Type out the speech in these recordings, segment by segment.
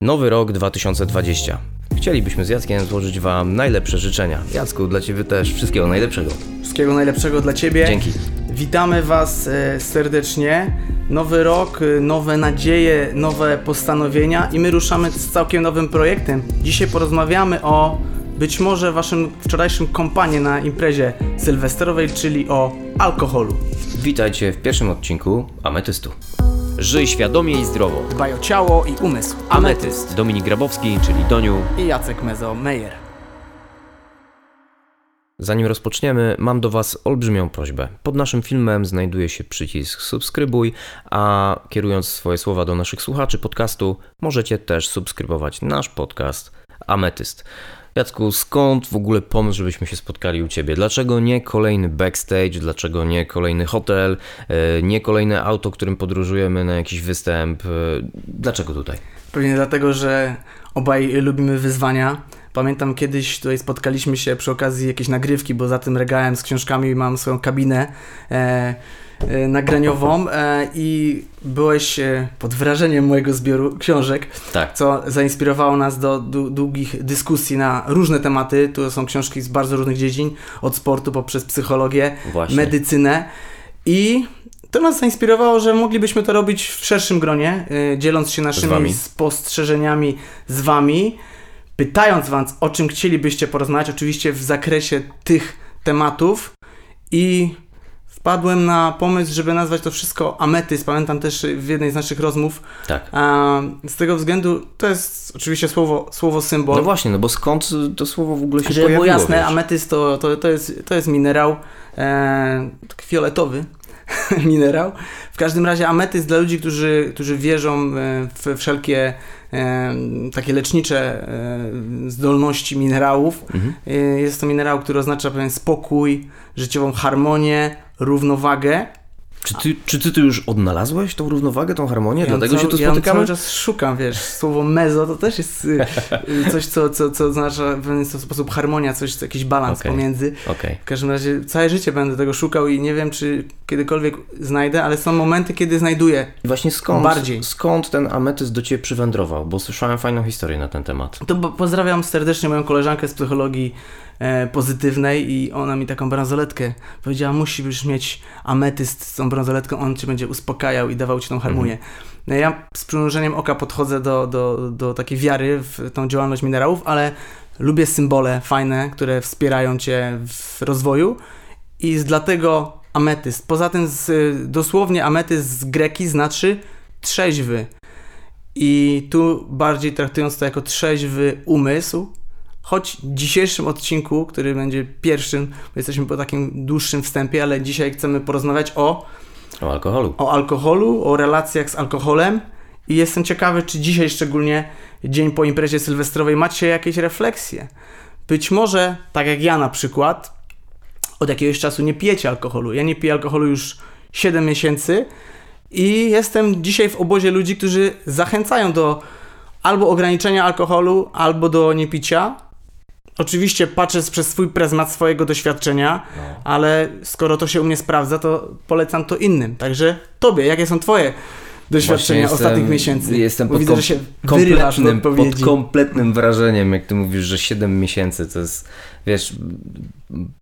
Nowy rok 2020. Chcielibyśmy z Jackiem złożyć Wam najlepsze życzenia. Jacku, dla Ciebie też wszystkiego najlepszego. Wszystkiego najlepszego dla Ciebie. Dzięki. Witamy Was e, serdecznie. Nowy rok, e, nowe nadzieje, nowe postanowienia i my ruszamy z całkiem nowym projektem. Dzisiaj porozmawiamy o być może Waszym wczorajszym kompanie na imprezie sylwestrowej, czyli o alkoholu. Witajcie w pierwszym odcinku Ametystu. Żyj świadomie i zdrowo. Dbaj o ciało i umysł. Ametyst. Dominik Grabowski, czyli Doniu. I Jacek Mezo Meyer. Zanim rozpoczniemy, mam do Was olbrzymią prośbę. Pod naszym filmem znajduje się przycisk subskrybuj, a kierując swoje słowa do naszych słuchaczy podcastu, możecie też subskrybować nasz podcast Ametyst. Jacku, skąd w ogóle pomysł, żebyśmy się spotkali u Ciebie? Dlaczego nie kolejny backstage? Dlaczego nie kolejny hotel? e, Nie kolejne auto, którym podróżujemy na jakiś występ? E, Dlaczego tutaj? Pewnie dlatego, że obaj lubimy wyzwania. Pamiętam kiedyś tutaj spotkaliśmy się przy okazji jakiejś nagrywki, bo za tym regałem z książkami mam swoją kabinę e, e, nagraniową e, i byłeś e, pod wrażeniem mojego zbioru książek, Tak. co zainspirowało nas do dłu- długich dyskusji na różne tematy. Tu są książki z bardzo różnych dziedzin, od sportu poprzez psychologię, Właśnie. medycynę i to nas zainspirowało, że moglibyśmy to robić w szerszym gronie, y, dzieląc się naszymi spostrzeżeniami z Wami, pytając Was, o czym chcielibyście porozmawiać, oczywiście w zakresie tych tematów i wpadłem na pomysł, żeby nazwać to wszystko ametyst. Pamiętam też w jednej z naszych rozmów, Tak. a, z tego względu to jest oczywiście słowo, słowo symbol. No właśnie, no bo skąd to słowo w ogóle się Żeby pojawiło? było jasne, wiesz? to, to, to, jest, to jest minerał e, tak fioletowy minerał. W każdym razie ametyst dla ludzi, którzy, którzy wierzą e, w wszelkie e, takie lecznicze e, zdolności minerałów. Mhm. Jest to minerał, który oznacza pewien spokój, życiową harmonię, równowagę. Czy ty, czy ty tu już odnalazłeś tą równowagę, tą harmonię? Ja Dlatego cały, się tu ja spotykamy? cały czas szukam, wiesz, słowo mezo to też jest y, y, coś, co, co, co oznacza w pewien sposób harmonia, coś, jakiś balans Okej. pomiędzy. Okej. W każdym razie całe życie będę tego szukał i nie wiem, czy kiedykolwiek znajdę, ale są momenty, kiedy znajduję. I Właśnie skąd, Bardziej. skąd ten ametyst do Ciebie przywędrował? Bo słyszałem fajną historię na ten temat. To pozdrawiam serdecznie moją koleżankę z psychologii e, pozytywnej i ona mi taką bransoletkę powiedziała, musisz mieć ametyst z tą bransoletką, on cię będzie uspokajał i dawał ci tą harmonię. No Ja z przymrużeniem oka podchodzę do, do, do takiej wiary w tą działalność minerałów, ale lubię symbole fajne, które wspierają cię w rozwoju i dlatego ametyst. Poza tym z, dosłownie ametyst z greki znaczy trzeźwy. I tu bardziej traktując to jako trzeźwy umysł, choć w dzisiejszym odcinku, który będzie pierwszym, bo jesteśmy po takim dłuższym wstępie, ale dzisiaj chcemy porozmawiać o, O alkoholu. o alkoholu, o relacjach z alkoholem i jestem ciekawy, czy dzisiaj szczególnie dzień po imprezie sylwestrowej macie jakieś refleksje. Być może, tak jak ja na przykład, od jakiegoś czasu nie pijecie alkoholu. Ja nie piję alkoholu już 7 miesięcy i jestem dzisiaj w obozie ludzi, którzy zachęcają do albo ograniczenia alkoholu, albo do niepicia. Oczywiście patrzę przez swój pryzmat swojego doświadczenia, No. ale skoro to się u mnie sprawdza, to polecam to innym. Także tobie, jakie są twoje doświadczenia Właśnie ostatnich jestem- miesięcy? Jestem pod widzę, kom- że się kompletnym, pod kompletnym wrażeniem, jak ty mówisz, że 7 miesięcy to jest, wiesz,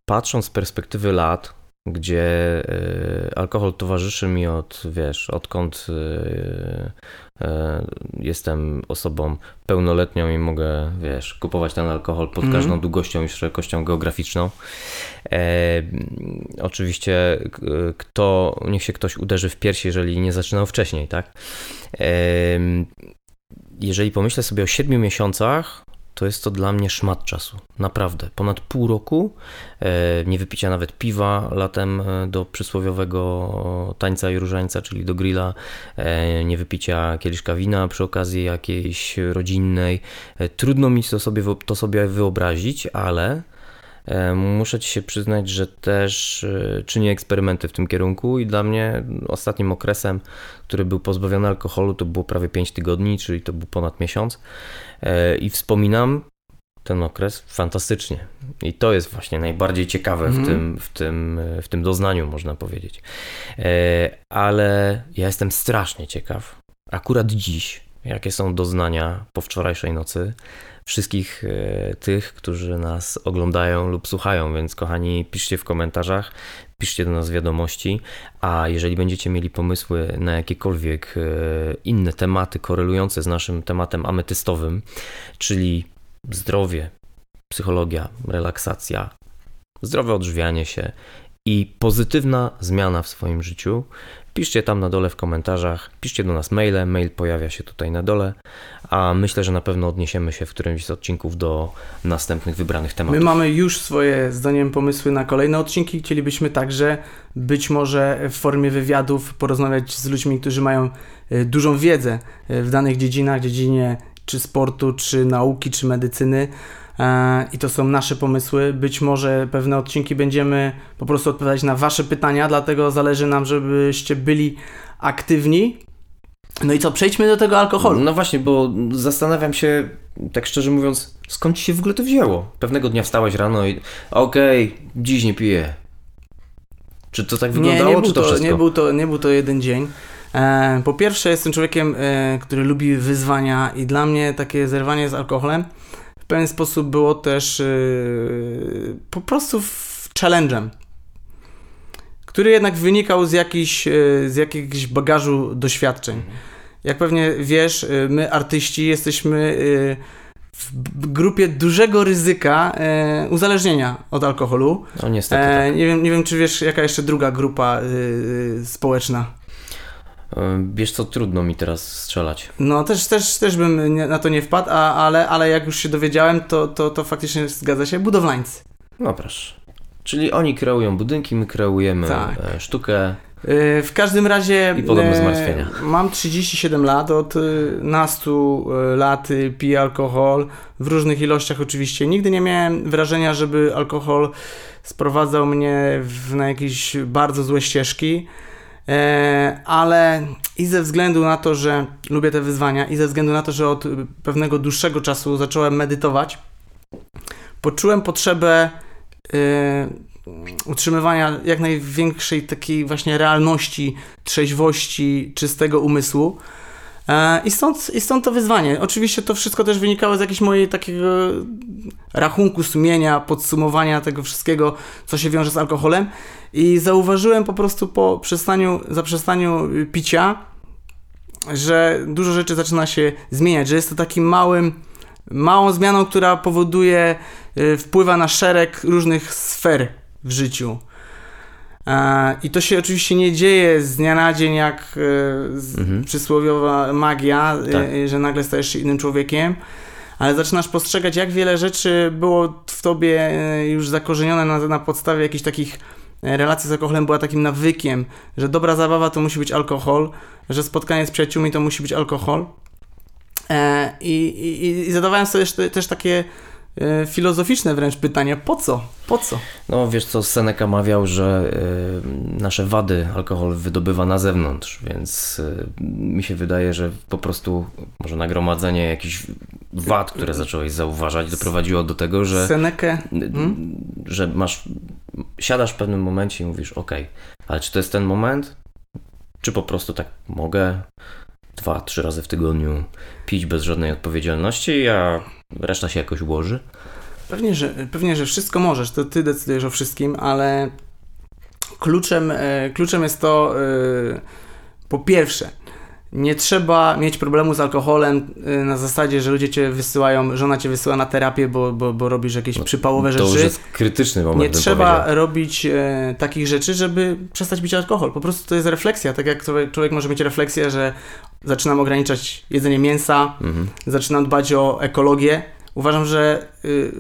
patrząc z perspektywy lat, gdzie e, alkohol towarzyszy mi od, wiesz, odkąd e, e, jestem osobą pełnoletnią i mogę, wiesz, kupować ten alkohol pod Mhm. każdą długością i szerokością geograficzną. E, oczywiście kto, niech się ktoś uderzy w piersi, jeżeli nie zaczynał wcześniej, tak? Em, Jeżeli pomyślę sobie o 7 miesiącach, to jest to dla mnie szmat czasu. Naprawdę. Ponad pół roku e, nie wypicia nawet piwa latem e, do przysłowiowego tańca i różańca, czyli do grilla, e, nie wypicia kieliszka wina przy okazji jakiejś rodzinnej. Trudno mi to sobie, to sobie wyobrazić, ale Muszę Ci się przyznać, że też e, czynię eksperymenty w tym kierunku i dla mnie ostatnim okresem, który był pozbawiony alkoholu, to było prawie 5 tygodni, czyli to był ponad miesiąc. E, I wspominam ten okres fantastycznie. I to jest właśnie najbardziej ciekawe w, Mhm. tym, w, tym, w tym doznaniu, można powiedzieć. E, Ale ja jestem strasznie ciekaw, akurat dziś, jakie są doznania po wczorajszej nocy wszystkich e, tych, którzy nas oglądają lub słuchają, więc kochani, piszcie w komentarzach, piszcie do nas wiadomości, a jeżeli będziecie mieli pomysły na jakiekolwiek e, inne tematy korelujące z naszym tematem ametystowym, czyli zdrowie, psychologia, relaksacja, zdrowe odżywianie się i pozytywna zmiana w swoim życiu, piszcie tam na dole w komentarzach, piszcie do nas maile, mail pojawia się tutaj na dole, a myślę, że na pewno odniesiemy się w którymś z odcinków do następnych wybranych tematów. My mamy już swoje, zdaniem, pomysły na kolejne odcinki. Chcielibyśmy także być może w formie wywiadów porozmawiać z ludźmi, którzy mają e, dużą wiedzę e, w danych dziedzinach, dziedzinie czy sportu, czy nauki, czy medycyny. E, I to są nasze pomysły. Być może pewne odcinki będziemy po prostu odpowiadać na Wasze pytania, dlatego zależy nam, żebyście byli aktywni. No i co, przejdźmy do tego alkoholu. No właśnie, bo zastanawiam się, tak szczerze mówiąc, skąd ci się w ogóle to wzięło? Pewnego dnia wstałeś rano i okej, okay, dziś nie piję. Czy to tak wyglądało, nie, nie czy to, to wszystko? Nie był to, nie był to jeden dzień. E, po pierwsze, jestem człowiekiem, e, który lubi wyzwania i dla mnie takie zerwanie z alkoholem w pewien sposób było też e, po prostu challenge'em, który jednak wynikał z, jakichś, z jakiegoś bagażu doświadczeń. Jak pewnie wiesz, my artyści jesteśmy w grupie dużego ryzyka uzależnienia od alkoholu. No niestety. tak. nie, wiem, nie wiem, czy wiesz, jaka jeszcze druga grupa społeczna. Wiesz co, trudno mi teraz strzelać. No też, też, też bym na to nie wpadł, a, ale, ale jak już się dowiedziałem, to, to, to faktycznie zgadza się, budowlańcy. No proszę. Czyli oni kreują budynki, my kreujemy tak. sztukę. W każdym razie. I podobne zmartwienia. Mam 37 lat, od nastu lat piję alkohol w różnych ilościach, oczywiście. Nigdy nie miałem wrażenia, żeby alkohol sprowadzał mnie w, na jakieś bardzo złe ścieżki. E, ale i ze względu na to, że lubię te wyzwania, i ze względu na to, że od pewnego dłuższego czasu zacząłem medytować, poczułem potrzebę e, utrzymywania jak największej takiej właśnie realności, trzeźwości, czystego umysłu. E, I stąd, I stąd to wyzwanie. Oczywiście to wszystko też wynikało z jakiegoś mojej takiego rachunku sumienia, podsumowania tego wszystkiego, co się wiąże z alkoholem. I zauważyłem po prostu po przestaniu, zaprzestaniu picia, że dużo rzeczy zaczyna się zmieniać, że jest to takim małym, małą zmianą, która powoduje, y, wpływa na szereg różnych sfer w życiu. I to się oczywiście nie dzieje z dnia na dzień, jak y, mhm. przysłowiowa magia, y, tak. że nagle stajesz się innym człowiekiem, ale zaczynasz postrzegać, jak wiele rzeczy było w tobie już zakorzenione na, na podstawie jakichś takich relacja z alkoholem była takim nawykiem, że dobra zabawa to musi być alkohol, że spotkanie z przyjaciółmi to musi być alkohol. E, i, i, I zadawałem sobie też, też takie e, filozoficzne wręcz pytania, po co? Po co? No wiesz co, Seneca mawiał, że y, nasze wady alkohol wydobywa na zewnątrz, więc y, mi się wydaje, że po prostu może nagromadzenie jakichś wad, które zacząłeś zauważać, doprowadziło do tego, że Senekę? Hmm? że masz siadasz w pewnym momencie i mówisz, ok, ale czy to jest ten moment? Czy po prostu tak mogę dwa, trzy razy w tygodniu pić bez żadnej odpowiedzialności, a reszta się jakoś ułoży? Pewnie, że, pewnie, że wszystko możesz, to ty decydujesz o wszystkim, ale kluczem, e, kluczem jest to e, po pierwsze, nie trzeba mieć problemu z alkoholem y, na zasadzie, że ludzie cię wysyłają, żona cię wysyła na terapię, bo, bo, bo robisz jakieś no, przypałowe to rzeczy. To już jest krytyczny moment. Nie trzeba powiedział. robić e, takich rzeczy, żeby przestać pić alkohol. Po prostu to jest refleksja. Tak jak człowiek, człowiek może mieć refleksję, że zaczynam ograniczać jedzenie mięsa, mhm. zaczynam dbać o ekologię. Uważam, że y,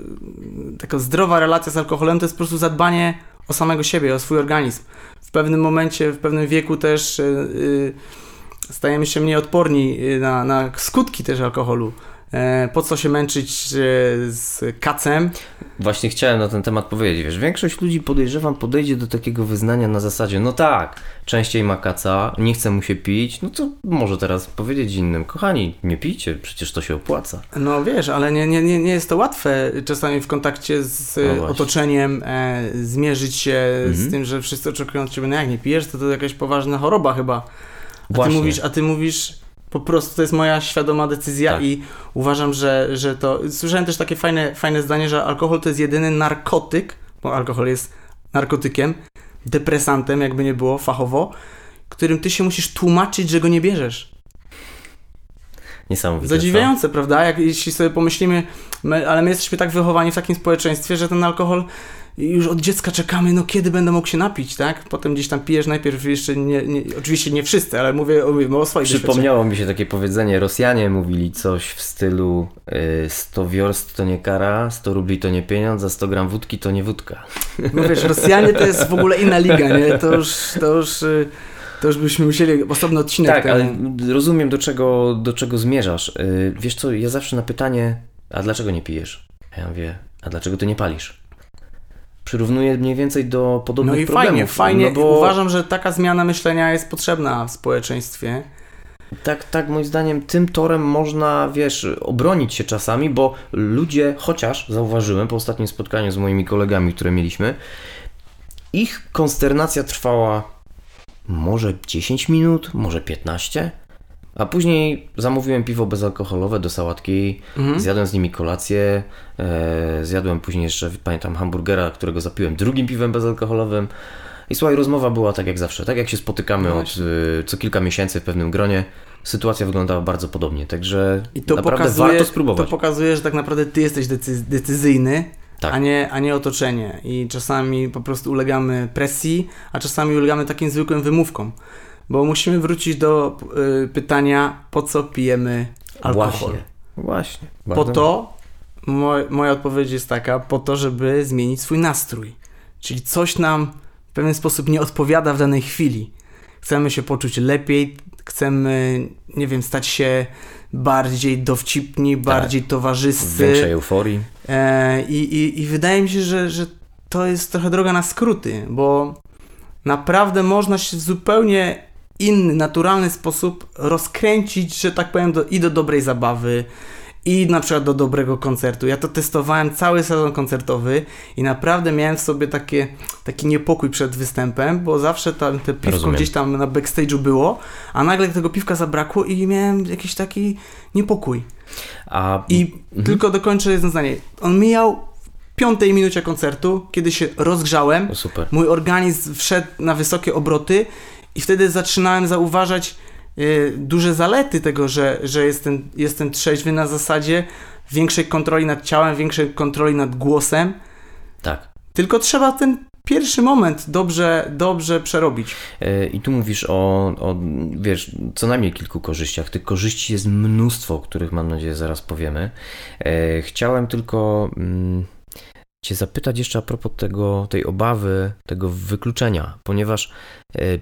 taka zdrowa relacja z alkoholem to jest po prostu zadbanie o samego siebie, o swój organizm. W pewnym momencie, w pewnym wieku też. Y, y stajemy się mniej odporni y, na, na skutki też alkoholu. E, po co się męczyć e, z kacem? Właśnie chciałem na ten temat powiedzieć. Wiesz, większość ludzi podejrzewam podejdzie do takiego wyznania na zasadzie, no tak, częściej ma kaca, nie chce mu się pić, no to może teraz powiedzieć innym, kochani, nie pijcie, przecież to się opłaca. No wiesz, ale nie, nie, nie jest to łatwe czasami w kontakcie z no otoczeniem e, zmierzyć się mhm. z tym, że wszyscy oczekują od ciebie, no jak nie pijesz, to to jakaś poważna choroba chyba. A ty mówisz, a ty mówisz Po prostu to jest moja świadoma decyzja Tak. i uważam, że, że to. Słyszałem też takie fajne, fajne zdanie, że alkohol to jest jedyny narkotyk, bo alkohol jest narkotykiem, depresantem, jakby nie było fachowo, którym ty się musisz tłumaczyć, że go nie bierzesz. Niesamowite. Zadziwiające, prawda? Jak, jeśli sobie pomyślimy, my, ale my jesteśmy tak wychowani w takim społeczeństwie, że ten alkohol już od dziecka czekamy, no kiedy będę mógł się napić, tak? Potem gdzieś tam pijesz najpierw jeszcze, nie, nie, oczywiście nie wszyscy, ale mówię, mówimy o swoich. Przypomniało mi się takie powiedzenie. Rosjanie mówili coś w stylu y, 100 wiorst to nie kara, 100 rubli to nie pieniądz, a 100 gram wódki to nie wódka. No wiesz, Rosjanie to jest w ogóle inna liga, nie? To już, to już, y, to już byśmy musieli osobny odcinek Tak, temu. ale rozumiem do czego, do czego zmierzasz. Y, wiesz co, ja zawsze na pytanie, a dlaczego nie pijesz? A ja mówię, a dlaczego ty nie palisz? Przyrównuję mniej więcej do podobnych No i problemów. fajnie, fajnie. No bo Uważam, że taka zmiana myślenia jest potrzebna w społeczeństwie. tak, tak, moim zdaniem tym torem można, wiesz, obronić się czasami, bo ludzie, chociaż zauważyłem po ostatnim spotkaniu z moimi kolegami, które mieliśmy, ich konsternacja trwała może 10 minut, może 15, a później zamówiłem piwo bezalkoholowe do sałatki, Mhm. zjadłem z nimi kolację, e, zjadłem później jeszcze, pamiętam, hamburgera, którego zapiłem drugim piwem bezalkoholowym. I słuchaj, rozmowa była tak jak zawsze, tak jak się spotykamy No od y, co kilka miesięcy w pewnym gronie. Sytuacja wyglądała bardzo podobnie, także I to naprawdę pokazuje, warto spróbować. to pokazuje, że tak naprawdę ty jesteś decy- decyzyjny, Tak. a, nie, a nie otoczenie. I czasami po prostu ulegamy presji, a czasami ulegamy takim zwykłym wymówkom. Bo musimy wrócić do y, pytania, po co pijemy alkohol. Właśnie. Właśnie. Po Bardzo- to, moj, moja odpowiedź jest taka, po to, żeby zmienić swój nastrój. Czyli coś nam w pewien sposób nie odpowiada w danej chwili. Chcemy się poczuć lepiej, chcemy, nie wiem, stać się bardziej dowcipni, bardziej w towarzyscy. większej euforii. E, i, i, I wydaje mi się, że, że to jest trochę droga na skróty, bo naprawdę można się w zupełnie inny, naturalny sposób rozkręcić, że tak powiem, do, i do dobrej zabawy, i na przykład do dobrego koncertu. Ja to testowałem cały sezon koncertowy i naprawdę miałem w sobie takie, taki niepokój przed występem, bo zawsze tam te piwko Rozumiem. gdzieś tam na backstage'u było, a nagle tego piwka zabrakło i miałem jakiś taki niepokój. A I Mhm. tylko dokończę jedno zdanie. On mijał w piątej minucie koncertu, kiedy się rozgrzałem, super. mój organizm wszedł na wysokie obroty i wtedy zaczynałem zauważać y, duże zalety tego, że, że jestem, jestem trzeźwy na zasadzie większej kontroli nad ciałem, większej kontroli nad głosem. Tak. Tylko trzeba ten pierwszy moment dobrze, dobrze przerobić. E, I tu mówisz o, o, wiesz, co najmniej kilku korzyściach. Tych korzyści jest mnóstwo, o których mam nadzieję zaraz powiemy. E, Chciałem tylko mm, Cię zapytać jeszcze a propos tego, tej obawy, tego wykluczenia, ponieważ e,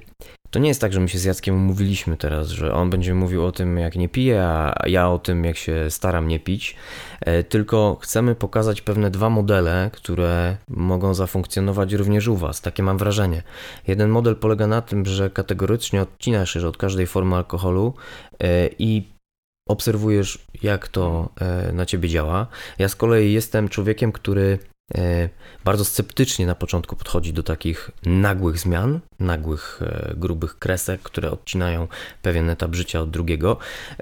to nie jest tak, że my się z Jackiem umówiliśmy teraz, że on będzie mówił o tym, jak nie piję, a ja o tym, jak się staram nie pić, e, tylko chcemy pokazać pewne dwa modele, które mogą zafunkcjonować również u Was. Takie mam wrażenie. Jeden model polega na tym, że kategorycznie odcinasz się od każdej formy alkoholu e, i obserwujesz, jak to na ciebie działa. Ja z kolei jestem człowiekiem, który bardzo sceptycznie na początku podchodzi do takich nagłych zmian, nagłych, e, grubych kresek, które odcinają pewien etap życia od drugiego.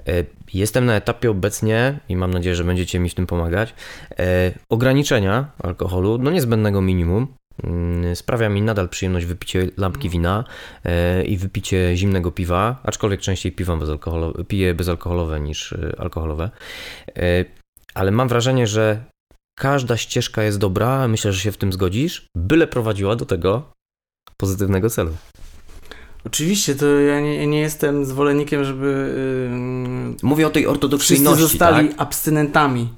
E, Jestem na etapie obecnie i mam nadzieję, że będziecie mi w tym pomagać. e, Ograniczenia alkoholu do niezbędnego minimum. Mm, Sprawia mi nadal przyjemność wypicie lampki wina e, i wypicie zimnego piwa, aczkolwiek częściej piwam bezalkoholowe, piję bezalkoholowe niż e, alkoholowe. E, Ale mam wrażenie, że każda ścieżka jest dobra, myślę, że się w tym zgodzisz, byle prowadziła do tego pozytywnego celu. Oczywiście, to ja nie, nie jestem zwolennikiem, żeby yy, Mówię o tej wszyscy ortodoksyjności, zostali tak? abstynentami.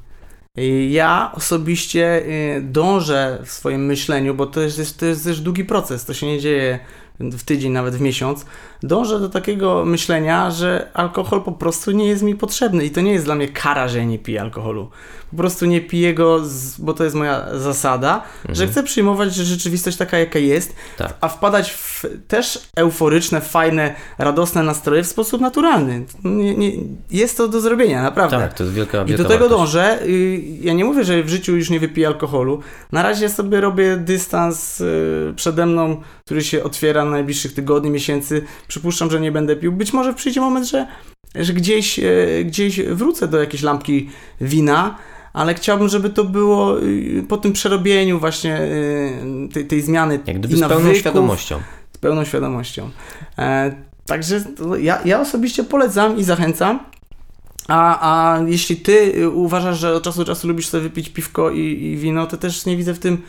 Ja osobiście y, dążę w swoim myśleniu, bo to jest, to jest też długi proces, to się nie dzieje w tydzień, nawet w miesiąc. Dążę do takiego myślenia, że alkohol po prostu nie jest mi potrzebny i to nie jest dla mnie kara, że ja nie piję alkoholu. Po prostu nie piję go, z, bo to jest moja zasada, że Mhm. chcę przyjmować że rzeczywistość taka, jaka jest, Tak. a wpadać w też euforyczne, fajne, radosne nastroje w sposób naturalny. Nie, nie, jest to do zrobienia, naprawdę. Tak, to jest wielka, I do tego dążę. Y, Ja nie mówię, że w życiu już nie wypiję alkoholu. Na razie sobie robię dystans y, przede mną, który się otwiera na najbliższych tygodni, miesięcy. Przypuszczam, że nie będę pił. Być może przyjdzie moment, że że gdzieś, e, gdzieś wrócę do jakiejś lampki wina, ale chciałbym, żeby to było y, po tym przerobieniu właśnie y, tej, tej zmiany. Jak gdyby z pełną świadomością. Z pełną świadomością. E, także ja, ja osobiście polecam i zachęcam. A, a jeśli ty y, uważasz, że od czasu do czasu lubisz sobie wypić piwko i, i wino, to też nie widzę w tym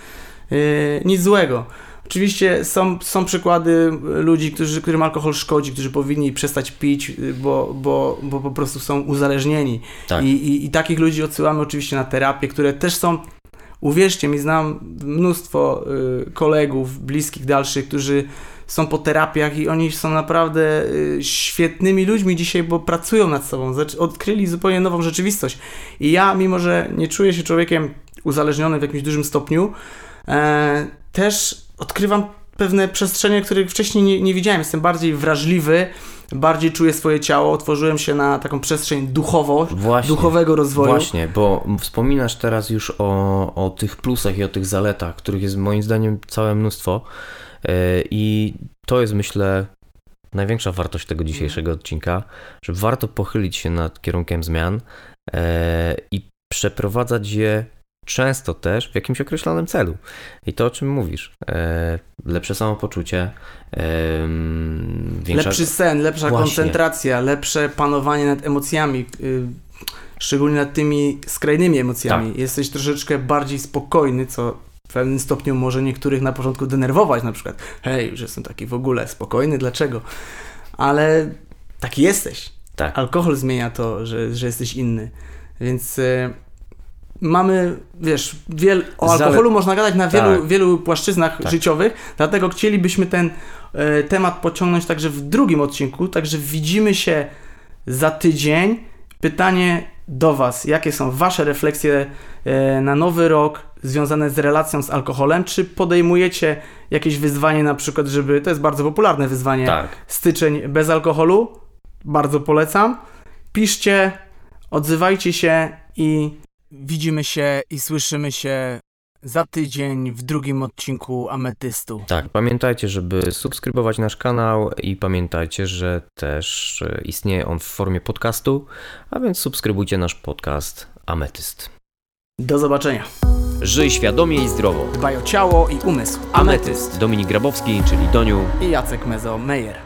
y, nic złego. Oczywiście są, są przykłady ludzi, którzy, którym alkohol szkodzi, którzy powinni przestać pić, y, bo, bo, bo po prostu są uzależnieni. Tak. I, i, I takich ludzi odsyłamy oczywiście na terapię, które też są, uwierzcie mi, znam mnóstwo y, kolegów, bliskich, dalszych, którzy są po terapiach i oni są naprawdę y, świetnymi ludźmi dzisiaj, bo pracują nad sobą, odkryli zupełnie nową rzeczywistość. I ja, mimo że nie czuję się człowiekiem uzależnionym w jakimś dużym stopniu, e, też odkrywam pewne przestrzenie, których wcześniej nie, nie widziałem. Jestem bardziej wrażliwy, bardziej czuję swoje ciało, otworzyłem się na taką przestrzeń duchowo, Właśnie. duchowego rozwoju. Właśnie, bo wspominasz teraz już o, o tych plusach i o tych zaletach, których jest moim zdaniem całe mnóstwo. Yy, I to jest, myślę, największa wartość tego dzisiejszego odcinka, że warto pochylić się nad kierunkiem zmian yy, i przeprowadzać je często też w jakimś określonym celu. I to, o czym mówisz, yy, lepsze samopoczucie, większa... Lepszy sen, lepsza Właśnie. koncentracja, lepsze panowanie nad emocjami, y, szczególnie nad tymi skrajnymi emocjami. Tak. Jesteś troszeczkę bardziej spokojny, co w pewnym stopniu może niektórych na początku denerwować, na przykład hej, już jestem taki w ogóle spokojny, dlaczego? Ale taki jesteś. Tak. Alkohol zmienia to, że, że jesteś inny. Więc y, mamy, wiesz, wiel, o Zale- alkoholu można gadać na wielu, Tak. wielu płaszczyznach Tak. życiowych, dlatego chcielibyśmy ten e, temat pociągnąć także w drugim odcinku, także widzimy się za tydzień. Pytanie do Was, jakie są Wasze refleksje e, na nowy rok związane z relacją z alkoholem? Czy podejmujecie jakieś wyzwanie na przykład, żeby, to jest bardzo popularne wyzwanie, Tak. styczeń bez alkoholu. Bardzo polecam. Piszcie, odzywajcie się i widzimy się i słyszymy się za tydzień w drugim odcinku Ametystu. Tak, pamiętajcie, żeby subskrybować nasz kanał i pamiętajcie, że też istnieje on w formie podcastu, a więc subskrybujcie nasz podcast Ametyst. Do zobaczenia. Żyj świadomie i zdrowo. Dbaj o ciało i umysł. Ametyst. Dominik Grabowski, czyli Doniu. I Jacek Mezo Meyer.